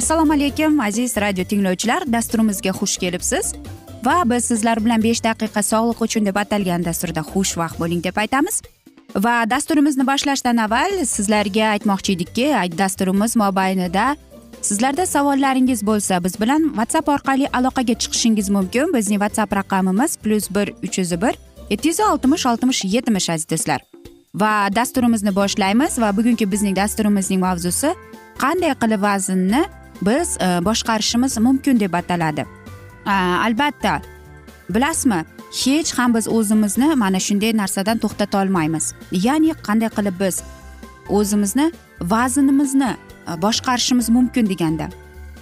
assalomu alaykum aziz radio tinglovchilar. Dasturimizga xush kelibsiz. Va biz sizlar bilan besh daqiqa sog'liq uchun deb atalgan dasturda xushvaqt bo'ling deb aytamiz. Va dasturimizni boshlashdan avval sizlarga aytmoqchi edikki dasturimiz mobaynida sizlarda savollaringiz bo'lsa biz bilan whatsapp orqali aloqaga chiqishingiz mumkin. Bizning whatsapp raqamimiz plyus bir uch yuz bir yetti yuz oltmish oltmish yetmish aziz do'stlar va dasturimizni boshlaymiz va bugungi bizning dasturimizning mavzusi qanday qilib vaznni biz e, boshqarishimiz mumkin deb ataladi. E, albatta bilasizmi hech ham biz o'zimizni mana shunday narsadan to'xtata olmaymiz. Ya'ni qanday qilib biz o'zimizni vaznimizni e, boshqarishimiz mumkin deganda.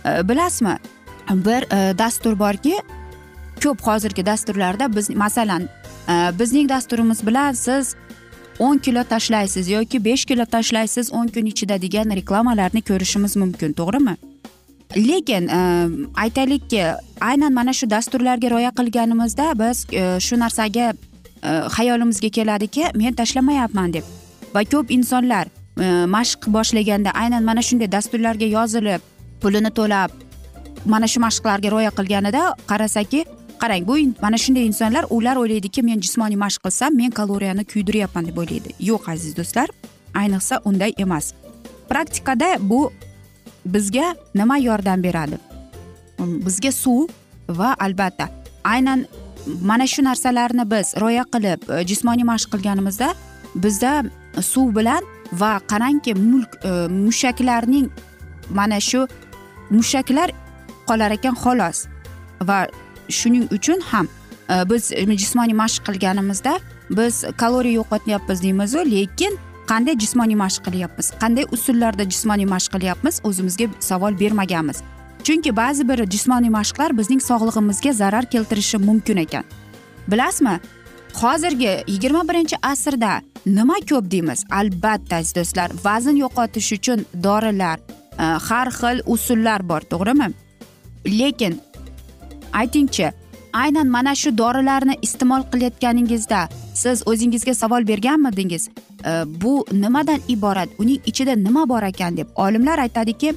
Bilasizmi bir dastur borki ko'p hozirgi dasturlarda biz masalan bizning dasturimiz bilan siz o'n kilo tashlaysiz yoki besh kilo tashlaysiz o'n kun ichida degan reklamalarni ko'rishimiz mumkin to'g'rimi? Lekin e, aytaylikki aynan mana shu dasturlarga rioya qilganimizda biz e, shu narsaga e, xayolimizga keladiki men tashlamayapman deb. Va ko'p insonlar mashq boshlaganda aynan mana shunday dasturlarga yozilib pulini to'lab mana shu mashqlarga rioya qilganida qarasaki qarang bu mana shunday insonlar ular o'ylaydiki men jismoniy mashq qilsam men kaloriyani kuydiryapman deb o'ylaydi. Yo'q aziz do'stlar ayniqsa unday emas. Praktikada bu bizga nima yordam beradi? Um, bizga suv va albatta aynan mana shu narsalarni biz rioya qilib e, jismoniy mashq qilganimizda bizda suv bilan va qarangki mulk e, mushaklarning mana shu mushaklar qolar ekan xolos. Va shuning uchun ham e, biz jismoniy mashq qilganimizda biz kaloriya yo'qotyapmiz deymizu lekin qanday jismoniy mashq qilyapmiz? Qanday usullarda jismoniy mashq qilyapmiz? O'zimizga savol bermaganmiz. Chunki ba'zi bir jismoniy mashqlar bizning sog'lig'imizga zarar keltirishi mumkin ekan. Bilasizmi? Hozirgi yigirma birinchi asrda nima ko'p deymiz? Albatta aziz do'stlar vazn yo'qotish uchun dorilar e, har xil usullar bor to'g'rimi? Lekin aytingchi aynan mana shu dorilarni iste'mol qilayotganingizda siz o'zingizga savol berganmidingiz? Э, bu nimadan iborat? Uning ichida nima bor ekan deb olimlar aytadiki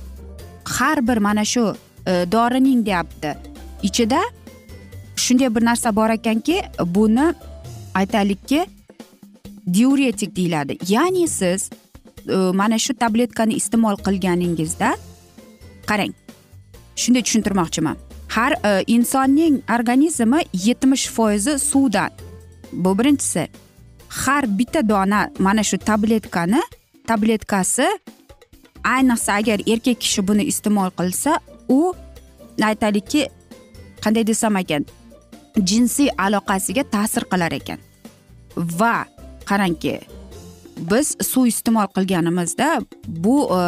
har bir mana shu e, dorining deyapti. Ichida shunday bir narsa bor ekanki buni aytaylikki diuretik deyiladi. Ya'ni siz e, mana shu tabletkani iste'mol qilganingizda qarang shunday tushuntirmoqchiman. Har e, insonning organizmi yetmish foizi suvdan. Bu birinchisi. Har bitta dona mana shu tabletkani tabletkasi ayniqsa agar erkak kishi buni iste'mol qilsa u aytaylikki qanday desam ekan jinsiy aloqasiga ta'sir qilar ekan. Va qarangki biz suv iste'mol qilganimizda bu e,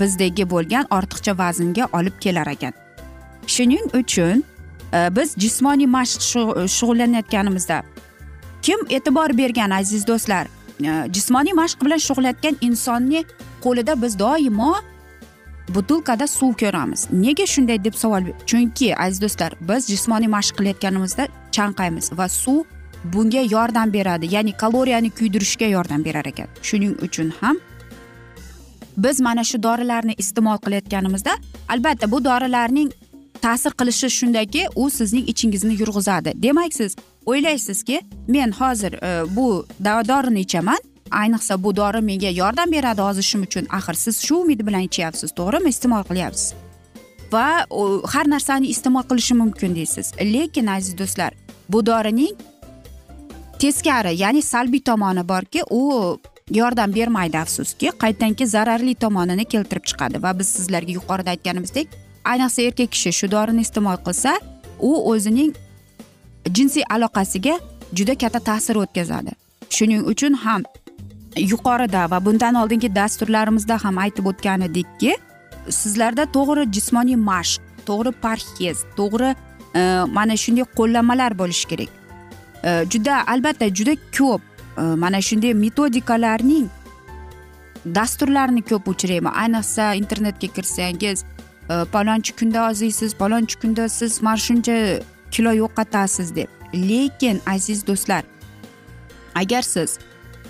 bizdagi bo'lgan ortiqcha vaznga olib kelar ekan. Shuning uchun e, biz jismoniy mashq shug'ullanayotganimizda kim e'tibor bergan aziz do'stlar? Э, jismoniy mashq bilan shug'ullanayotgan insonni qo'lida biz doimo butilkada suv ko'ramiz. Nega shunday deb savol chunki aziz do'stlar biz jismoniy mashq qilayotganimizda chanqaymiz va suv bunga yordam beradi. Ya'ni kaloriyani kuydirishga yordam berar ekan. Shuning uchun ham biz mana shu dorilarni iste'mol qilayotganimizda albatta bu dorilarning ta'sir qilishi shundaki u sizning ichingizni yurg'izadi. Demak siz o'ylaysizki men hozir e, bu dorini ichaman ayniqsa bu dori menga yordam beradi ozishim uchun. Axir siz shu umid bilan ichyapsiz to'g'rimi? Iste'mol qilyapsiz. Va har narsani iste'mol qilishim mumkin deysiz. Lekin aziz do'stlar bu dorining teskari ya'ni salbiy tomoni borki u yordam bermaydi afsuski. Qaytanki zararli tomonini keltirib chiqadi va biz sizlarga yuqorida aytganimizdek ayniqsa erkak kishi shu dorini iste'mol qilsa u o'zining jinsiy aloqasiga juda katta ta'sir o'tkazadi. Shuning uchun ham yuqorida va bundan oldingi dasturlarimizda ham aytib o'tgan edikki sizlarda to'g'ri jismoniy mashq to'g'ri parhez to'g'ri e, mana shunday qo'llanmalar bo'lishi kerak. E, juda albatta juda ko'p e, mana shunday metodikalarning dasturlarini ko'p uchrayman. Ayniqsa internetga kirsangiz Э, palonchi kunda oziysiz palonchi kunda siz mana shuncha kilo yo'qotasiz deb. Lekin aziz do'stlar agar siz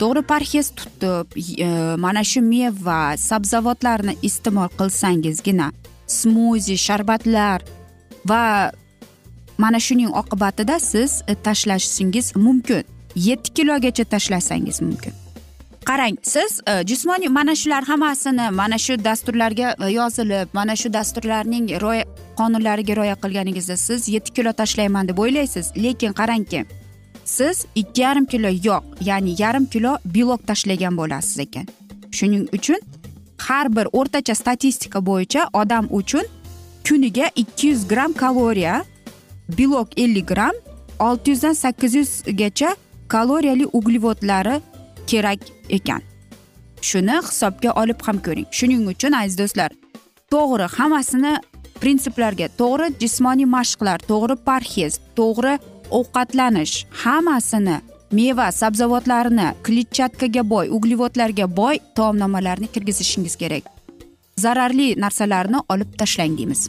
to'g'ri parhez tutib e, mana shu meva sabzavotlarni iste'mol qilsangizgina smuzi sharbatlar va mana shuning oqibatida siz e, tashlashingiz mumkin. Yetti kilogacha tashlasangiz mumkin. Qarang siz e, jismoniy mana shular hammasini mana shu dasturlarga e, yozilib mana shu dasturlarning qonunlariga rioya qilganingizda siz yetti kilo tashlayman deb o'ylaysiz. Lekin qarangki siz ikki yarim kilo yog' ya'ni yarim kilo belok tashlagan bo'lasiz ekan. Shuning uchun har bir o'rtacha statistika bo'yicha odam uchun kuniga ikki yuz gramm kaloriya belok ellik gramm olti yuzdan sakkiz yuzgacha kaloriyali uglevodlari kerak ekan. Shuni hisobga olib ham ko'ring. Shuning uchun aziz do'stlar to'g'ri hammasini prinsiplarga to'g'ri jismoniy mashqlar to'g'ri parhez to'g'ri ovqatlanish hammasini meva sabzavotlarni kletchatkaga boy uglevodlarga boy taomnomalarni kirgizishingiz kerak. Zararli narsalarni olib tashlang deymiz.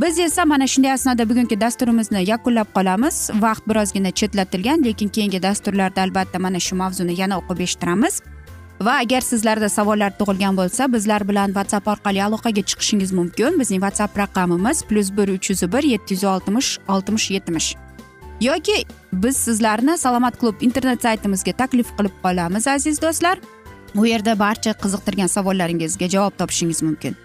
Biz esa mana shunday asnoda bugungi dasturimizni yakunlab qolamiz. Vaqt birozgina chetlatilgan lekin keyingi dasturlarda albatta mana shu mavzuni yana o'qib eshittiramiz. Va agar sizlarda savollar tug'ilgan bo'lsa bizlar bilan whatsapp orqali aloqaga chiqishingiz mumkin. Bizning whatsapp raqamimiz plyus bir uch yuz bir yetti yuz oltmish oltmish yetmish. Yoki biz sizlarni salomat klub internet saytimizga taklif qilib qolamiz aziz do'stlar. U yerda barcha qiziqtirgan savollaringizga javob topishingiz mumkin.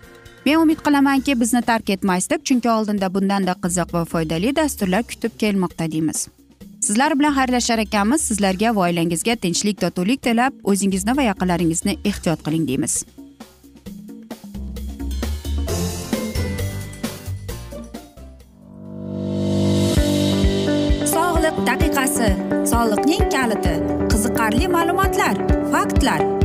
Men umid qilamanki bizni tark etmaysiz deb chunki oldinda bundanda qiziq va foydali dasturlar kutib kelmoqda deymiz. Sizlar bilan xayrlashar ekanmiz sizlarga va oilangizga tinchlik totuvlik tilab o'zingizni va yaqinlaringizni ehtiyot qiling deymiz. Sog'liq daqiqasi. Soliqning kaliti. Qiziqarli ma'lumotlar faktlar.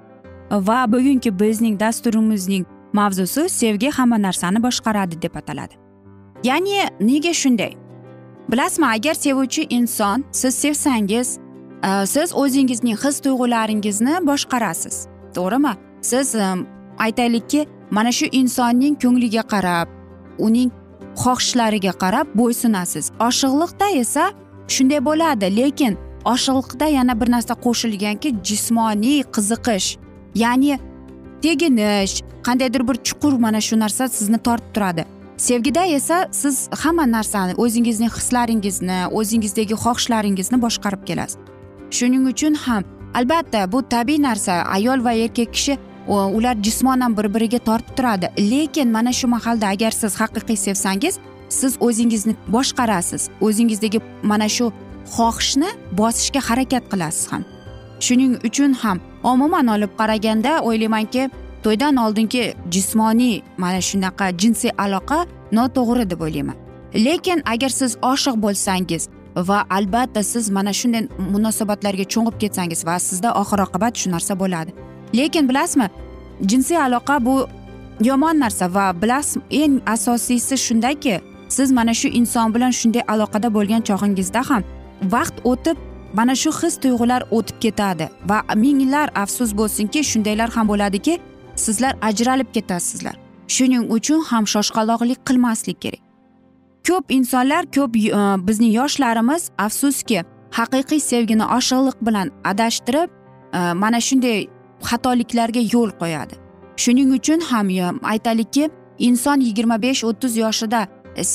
Va bugungi bizning dasturimizning mavzusi sevgi hamma narsani boshqaradi deb ataladi. Ya'ni nega shunday? Bilasizmi agar sevuvchi inson siz sevsangiz e, siz o'zingizning his tuyg'ularingizni boshqarasiz to'g'rimi? Siz e, aytaylikki mana shu insonning ko'ngliga qarab uning xohishlariga qarab bo'ysunasiz. Oshiqliqda esa shunday bo'ladi lekin oshiqliqda yana bir narsa qo'shilganki jismoniy qiziqish ya'ni teginish qandaydir bir chuqur mana shu narsa sizni tortib turadi. Sevgida esa siz hamma narsani o'zingizning hislaringizni o'zingizdagi xohishlaringizni boshqarib kelasiz. Shuning uchun ham albatta bu tabiiy narsa ayol va erkak kishi ular jismonan bir biriga tortib turadi. Lekin mana shu mahalda agar siz haqiqiy sevsangiz siz o'zingizni boshqarasiz. O'zingizdagi mana shu xohishni bosishga harakat qilasiz ham. Shuning uchun ham umuman olib qaraganda o'ylaymanki to'ydan oldingi jismoniy mana shunaqa jinsiy aloqa noto'g'ri deb o'ylayman. Lekin agar siz oshiq bo'lsangiz va albatta siz mana shunday munosabatlarga cho'ng'ib ketsangiz va sizda oxir oqibat shu narsa bo'ladi. Lekin bilasizmi jinsiy aloqa bu yomon narsa va bilasizmi eng asosiysi shundaki siz mana shu inson bilan shunday aloqada bo'lgan chog'ingizda ham vaqt o'tib mana shu his tuyg'ular o'tib ketadi va minglar afsus bo'lsinki shundaylar ham bo'ladiki sizlar ajralib ketasizlar. Shuning uchun ham shoshqaloqlik qilmaslik kerak. Ko'p insonlar ko'p e, bizning yoshlarimiz afsuski haqiqiy sevgini oshiqliq bilan adashtirib e, mana shunday xatoliklarga yo'l qo'yadi. Shuning uchun ham e, aytaylikki inson yigirma besh o'ttiz yoshida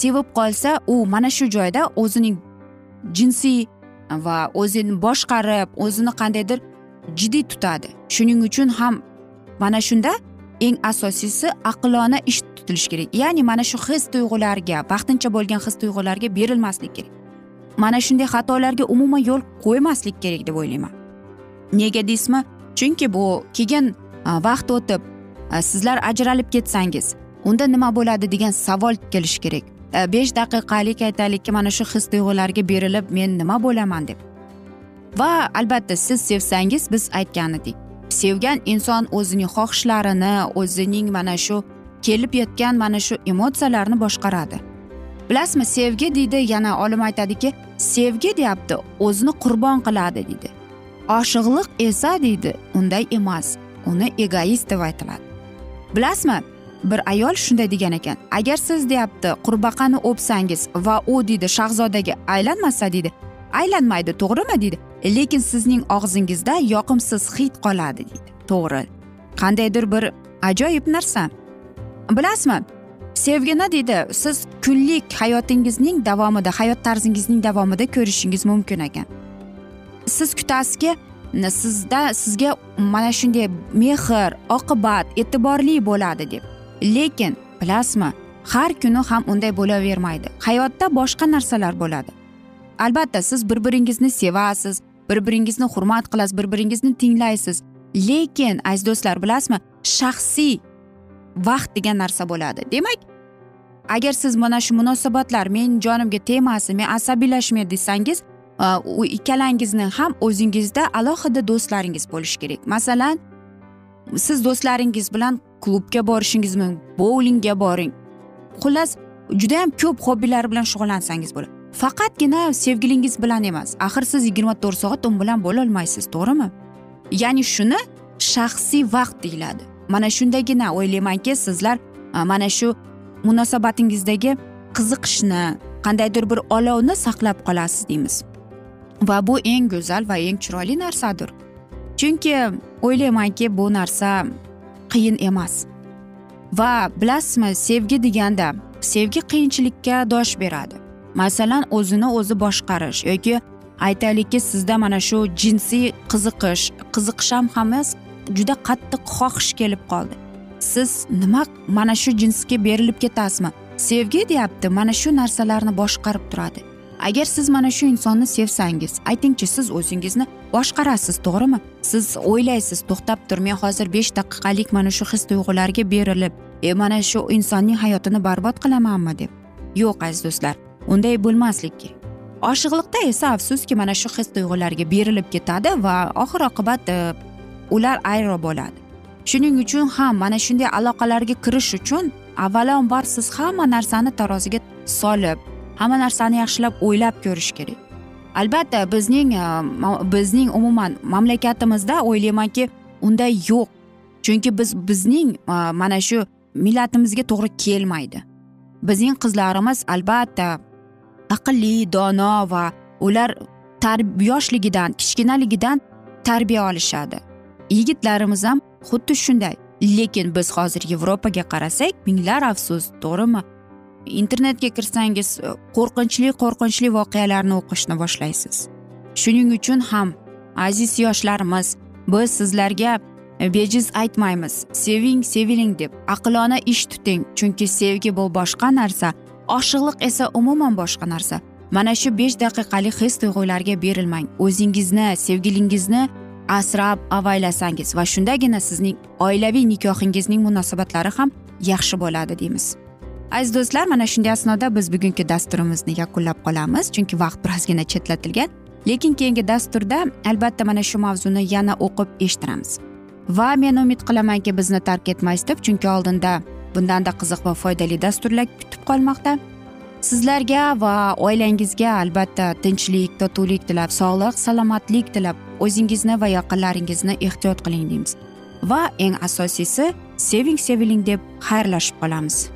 sevib qolsa u mana shu joyda o'zining jinsiy va o'zini boshqarib o'zini qandaydir jiddiy tutadi. Shuning uchun ham mana shunda eng asosiysi aqlona ish tutilishi kerak. Ya'ni mana shu his tuyg'ularga vaqtincha bo'lgan his tuyg'ularga berilmaslik kerak. Mana shunday xatolarga umuman yo'l qo'ymaslik kerak deb o'ylayman. Nega deysizmi? Chunki bu keyin vaqt o'tib sizlar ajralib ketsangiz unda nima bo'ladi degan savol kelishi kerak. Э, besh daqiqalik aytaylikki mana shu his tuyg'ularga berilib men nima bo'laman deb. Va albatta siz sevsangiz biz aytgan edik. Sevgan inson o'zining xohishlarini o'zining mana shu kelib yetgan mana shu emotsiyalarni boshqaradi. Bilasizmi sevgi deydi yana olim aytadiki sevgi deyapti o'zini qurbon qiladi deydi. Oshiqliq esa deydi unday emas uni egoist deb aytiladi. Bilasizmi bir ayol shunday degan ekan. Agar siz deyapti qurbaqani o'psangiz va u deydi shahzodaga aylanmasa deydi. Aylanmaydi to'g'rimi deydi. Lekin sizning og'zingizda yoqimsiz hid qoladi deydi. To'g'ri. Qandaydir bir ajoyib narsa. Bilasizmi? Sevgini deydi siz kunlik hayotingizning davomida hayot tarzingizning davomida ko'rishingiz mumkin ekan. Siz kutasizki sizda sizga mana shunday mehr oqibat e'tiborli bo'ladi deb. Lekin bilasizmi har kuni ham unday bo'lavermaydi. Hayotda boshqa narsalar bo'ladi. Albatta siz bir biringizni sevasiz bir biringizni hurmat qilasiz bir biringizni tinglaysiz. Lekin aziz do'stlar bilasizmi shaxsiy vaqt degan narsa bo'ladi. Demak agar siz mana shu munosabatlar men jonimga tegmasin men asabiylashmay desangiz u ikkalangizni ham o'zingizda alohida do'stlaringiz bo'lishi kerak. Masalan siz do'stlaringiz bilan klubga borishingiz mumkin boulingga boring. Xullas judayam ko'p hobbilar bilan shug'ullansangiz bo'ladi. Faqatgina sevgilingiz bilan emas axir siz yigirma to'rt soat u bilan bo'lolmaysiz to'g'rimi? Ya'ni shuni shaxsiy vaqt deyiladi. Mana shundagina o'ylaymanki sizlar mana shu munosabatingizdagi qiziqishni qandaydir bir olovni saqlab qolasiz deymiz. Va bu eng go'zal va eng chiroyli narsadir. Chunki o'ylaymanki bu narsa qiyin emas. Va bilasizmi sevgi deganda sevgi qiyinchilikka dosh beradi. Masalan o'zini o'zi boshqarish yoki aytaylikki sizda mana shu jinsiy qiziqish qiziqish ham emas juda qattiq xohish kelib qoldi. Siz nima mana shu jinsga berilib ketasizmi? Sevgi deyapti mana shu narsalarni boshqarib turadi. Agar siz mana shu insonni sevsangiz aytingchi siz o'zingizni boshqarasiz to'g'rimi? Siz o'ylaysiz to'xtab tur men hozir besh daqiqalik mana shu his tuyg'ularga berilib e mana shu insonning hayotini barbod qilamanmi? deb. Yo'q aziz do'stlar unday bo'lmasligi oshiqliqda esa afsuski mana shu his tuyg'ularga berilib ketadi va oxir oqibat e, ular ayro bo'ladi. Shuning uchun ham mana shunday aloqalarga kirish uchun avvalambor siz hamma narsani taroziga solib hamma narsani yaxshilab o'ylab ko'rish kerak. Albatta bizning e, bizning umuman mamlakatimizda o'ylaymanki unday yo'q. Chunki biz bizning e, mana shu millatimizga to'g'ri kelmaydi. Bizning qizlarimiz albatta aqlli dono va ular yoshligidan kichkinaligidan tarbiya olishadi. Yigitlarimiz ham xuddi shunday. Lekin biz hozir yevropaga qarasak minglar afsus to'g'rimi? Internetga kirsangiz e, qo'rqinchli qo'rqinchli voqealarni o'qishni boshlaysiz. Shuning uchun ham aziz yoshlarimiz biz sizlarga e, bejiz aytmaymiz seving seviling deb aqlona ish tuting. Chunki sevgi bu boshqa narsa oshiqliq esa umuman boshqa narsa. Mana shu besh daqiqalik his tuyg'ularga berilmang. O'zingizni sevgilingizni asrab avaylasangiz va shundagina sizning oilaviy nikohingizning munosabatlari ham yaxshi bo'ladi deymiz. Aziz do'stlar mana shunday asnoda biz bugungi dasturimizni yakunlab qolamiz chunki vaqt birozgina chetlatilgan. Lekin keyingi dasturda albatta mana shu mavzuni yana o'qib eshittiramiz. Va men umid qilamanki bizni tark etmaysiz deb chunki oldinda bundanda qiziq va foydali dasturlar kutib qolmoqda. Sizlarga va oilangizga albatta tinchlik totuvlik tilab sog'lik salomatlik tilab o'zingizni va yaqinlaringizni ehtiyot qiling deymiz. Va eng asosiysi seving seviling deb xayrlashib qolamiz.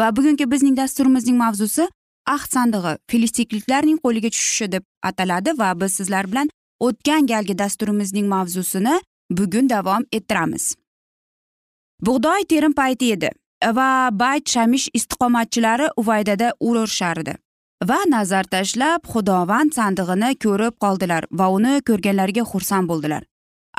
Va bugungi bizning dasturimizning mavzusi ahd sandig'i filistikliklarning qo'liga tushishi deb ataladi va biz sizlar bilan o'tgan galgi dasturimizning mavzusini bugun davom ettiramiz. Bug'doy terim payti edi va bayt shamish istiqomatchilari uvaydada urishardi va nazar tashlab xudovand sandig'ini ko'rib qoldilar va uni ko'rganlariga xursand bo'ldilar.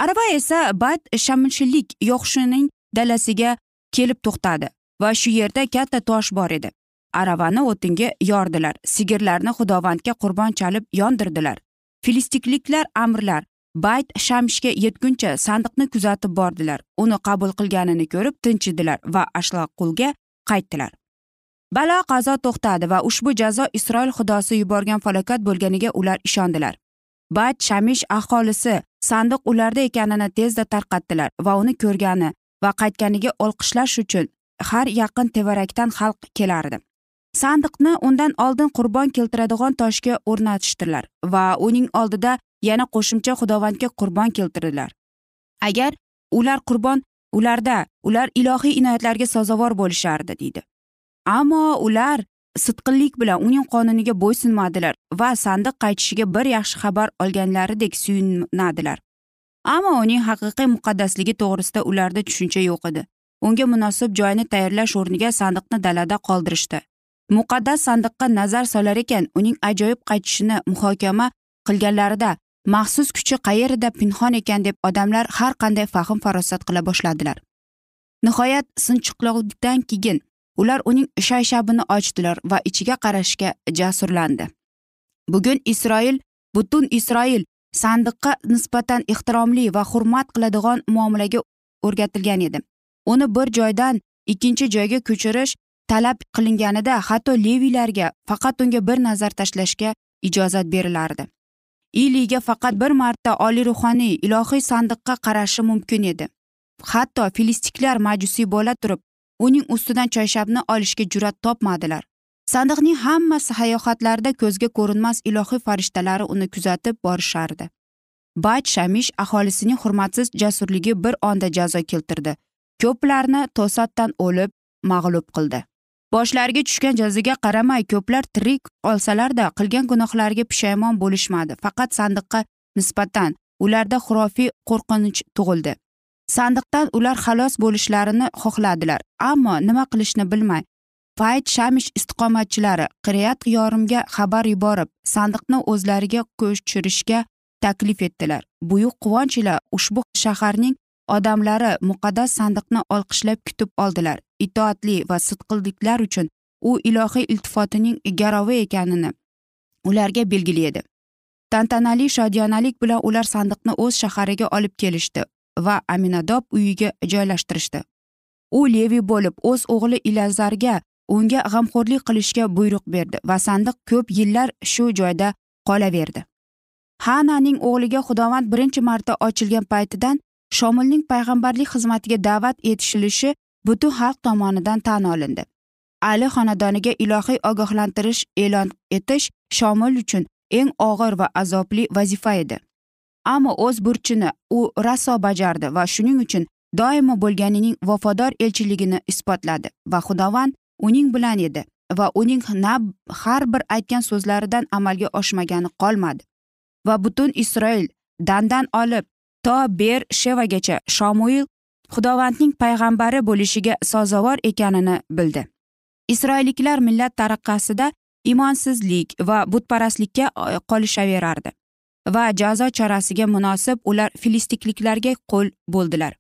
Arava esa bat shamshillik yo'qshining dalasiga kelib to'xtadi. Va shu yerda katta tosh bor edi. Aravani o'tinga yordilar sigirlarni xudovandga qurbon chalib yondirdilar. Filistikliklar amirlar bayt shamshga yetguncha sandiqni kuzatib bordilar. Uni qabul qilganini ko'rib tinchidilar va ashlaqulga qaytdilar. Balo qazo to'xtadi va ushbu jazo isroil xudosi yuborgan falokat bo'lganiga ular ishondilar. Bayt shamish aholisi sandiq ularda ekanini tezda tarqatdilar va uni ko'rgani va qaytganiga olqishlash uchun har yaqin tevarakdan xalq kelardi. Sandiqni undan oldin qurbon keltiradigan toshga o'rnatishdilar va uning oldida yana qo'shimcha xudovandga qurbon keltirdilar. Agar ular qurbon ularda ular ilohiy inoyatlarga sazovor bo'lishardi deydi. Ammo ular sidqinlik bilan uning qonuniga bo'ysunmadilar va sandiq qaytishiga bir yaxshi xabar olganlaridek suyunadilar ammo uning haqiqiy muqaddasligi to'g'risida ularda tushuncha yo'q edi. Unga munosib joyni tayyorlash o'rniga sandiqni dalada qoldirishdi. Muqaddas sandiqqa nazar solar ekan uning ajoyib qaytishini muhokama qilganlarida maxsus kuchi qayerida pinhon ekan deb odamlar har qanday fahm farosat qila boshladilar. Nihoyat sinchiqlovdan keyin ular uning shayshabini ochdilar va ichiga qarashga jasurlandi. Bugun isroil butun isroil sandiqqa nisbatan ehtiromli va hurmat qiladigan muomalaga o'rgatilgan edi. Uni bir joydan ikkinchi joyga ko'chirish talab qilinganida hatto leviylarga faqat unga bir nazar tashlashga ijozat berilardi. Iliga faqat bir marta oliy ruhoniy ilohiy sandiqqa qarashi mumkin edi. Hatto filistiklar majusiy bo'la turib uning ustidan choyshabni olishga jur'at topmadilar. Sandiqning hamma sayohatlarida ko'zga ko'rinmas ilohiy farishtalari uni kuzatib borishardi. Bayt shamish aholisining hurmatsiz jasurligi bir onda jazo keltirdi. Ko'plarni to'satdan o'lib mag'lub qildi. Boshlariga tushgan jazoga qaramay ko'plar tirik qolsalarda qilgan gunohlariga pushaymon bo'lishmadi. Faqat sandiqqa nisbatan ularda xurofiy qo'rqinch tug'ildi. Sandiqdan ular xalos bo'lishlarini xohladilar. Ammo nima qilishni bilmay payt shamish istiqomatchilari qiriyat yorimga xabar yuborib sandiqni o'zlariga ko'chirishga taklif etdilar. Buyuk quvonch ila ushbu shaharning odamlari muqaddas sandiqni olqishlab kutib oldilar. Itoatli va sidqilliklar uchun u ilohiy iltifotining garovi ekanini ularga belgili edi. Tantanali shodiyonalik bilan ular sandiqni o'z shahariga olib kelishdi va aminadob uyiga joylashtirishdi. U levi bo'lib o'z o'g'li ilazarga unga g'amxo'rlik qilishga buyruq berdi va sandiq ko'p yillar shu joyda qolaverdi. Hananing o'g'liga xudovand birinchi marta ochilgan paytidan shomilning payg'ambarlik xizmatiga da'vat etishilishi butun xalq tomonidan tan olindi. Ali xonadoniga ilohiy ogohlantirish e'lon etish shomil uchun eng og'ir va azobli vazifa edi. Ammo o'z burchini u raso bajardi va shuning uchun doimo bo'lganining vafodor elchiligini isbotladi va xudovand uning bilan edi va uning na har bir aytgan so'zlaridan amalga oshmagani qolmadi. Va butun isroil dandan olib to ber shevagacha shomuil xudovandning payg'ambari bo'lishiga sazovor ekanini bildi. Isroilliklar millat taraqqasida imonsizlik va butparastlikka e, qolishaverardi va jazo chorasiga munosib ular filistikliklarga qo'l bo'ldilar.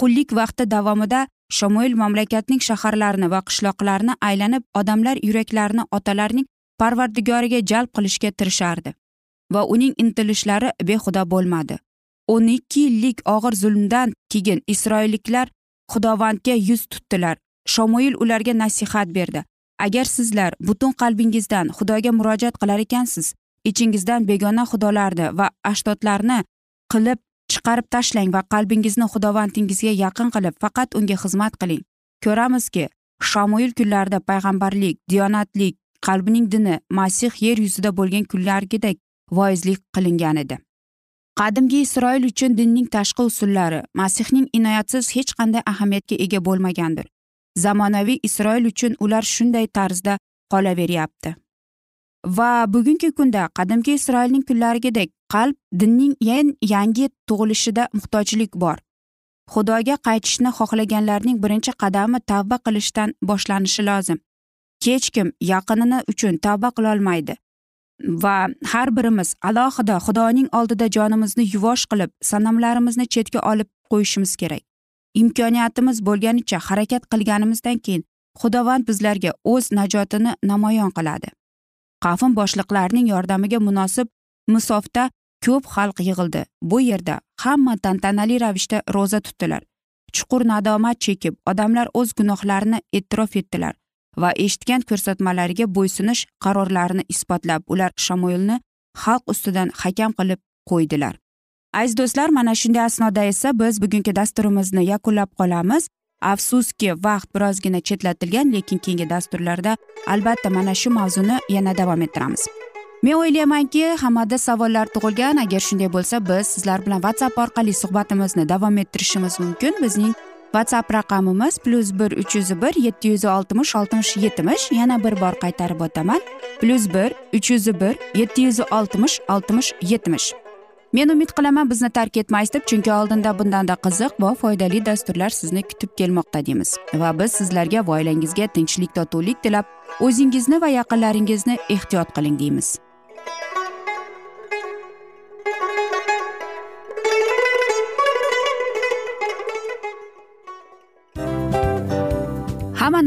Qullik vaqti davomida shamoil mamlakatning shaharlarini va qishloqlarini aylanib odamlar yuraklarini otalarning parvardigoriga jalb qilishga tirishardi va uning intilishlari behuda bo'lmadi. O'n ikki yillik og'ir zulmdan keyin isroilliklar xudovandga yuz tutdilar. Shomoil ularga nasihat berdi. Agar sizlar butun qalbingizdan xudoga murojaat qilar ekansiz ichingizdan begona xudolarni va ashtodlarni qilib chiqarib tashlang va qalbingizni xudovandingizga yaqin qilib faqat unga xizmat qiling. Ko'ramizki shamoil kunlarida payg'ambarlik diyonatlik qalbining dini masih yer yuzida bo'lgan kunlargidek voizlik qilingan edi. Qadimgi isroil uchun dinning tashqi usullari masihning inoyatsiz hech qanday ahamiyatga ega bo'lmagandir. Zamonaviy isroil uchun ular shunday tarzda qolaveryapti. Va bugungi kunda qadimgi isroilning kunlarigidek qalb dinning eng yangi tug'ilishida muhtojlik bor. Xudoga qaytishni xohlaganlarning birinchi qadami tavba qilishdan boshlanishi lozim. Hech kim yaqinini uchun tavba qilolmaydi. Va har birimiz alohida xudoning oldida jonimizni yuvosh qilib sanamlarimizni chetga olib qo'yishimiz kerak. Imkoniyatimiz bo'lganicha harakat qilganimizdan keyin xudovand bizlarga o'z najotini namoyon qiladi. Qavm boshliqlarining yordamiga munosib musofda ko'p xalq yig'ildi. Bu yerda hamma tantanali ravishda ro'za tutdilar. Chuqur nadomat chekib odamlar o'z gunohlarini e'tirof etdilar. Va eshitgan ko'rsatmalariga bo'ysunish qarorlarini isbotlab ular shamoilni xalq ustidan hakam qilib qo'ydilar. Aziz do'stlar mana shunday asnoda esa biz bugungi dasturimizni yakunlab qolamiz. Afsuski vaqt birozgina chetlatilgan lekin keyingi dasturlarda albatta mana shu mavzuni yana davom ettiramiz. Men o'ylaymanki hammada savollar tug'ilgan. Agar shunday bo'lsa biz sizlar bilan whatsapp orqali suhbatimizni davom ettirishimiz mumkin. Bizning whatsapp raqamimiz plyus bir uch yuz bir yetti yuz oltmish oltmish yetmish. Yana bir bor qaytarib o'taman. Plyus bir uch yuz bir yetti yuz oltmish oltmish yetmish. Men umid qilaman bizni tark etmaysiz deb chunki oldinda bundanda qiziq va foydali dasturlar sizni kutib kelmoqda deymiz. Va biz sizlarga va oilangizga tinchlik totuvlik tilab o'zingizni va yaqinlaringizni ehtiyot qiling deymiz.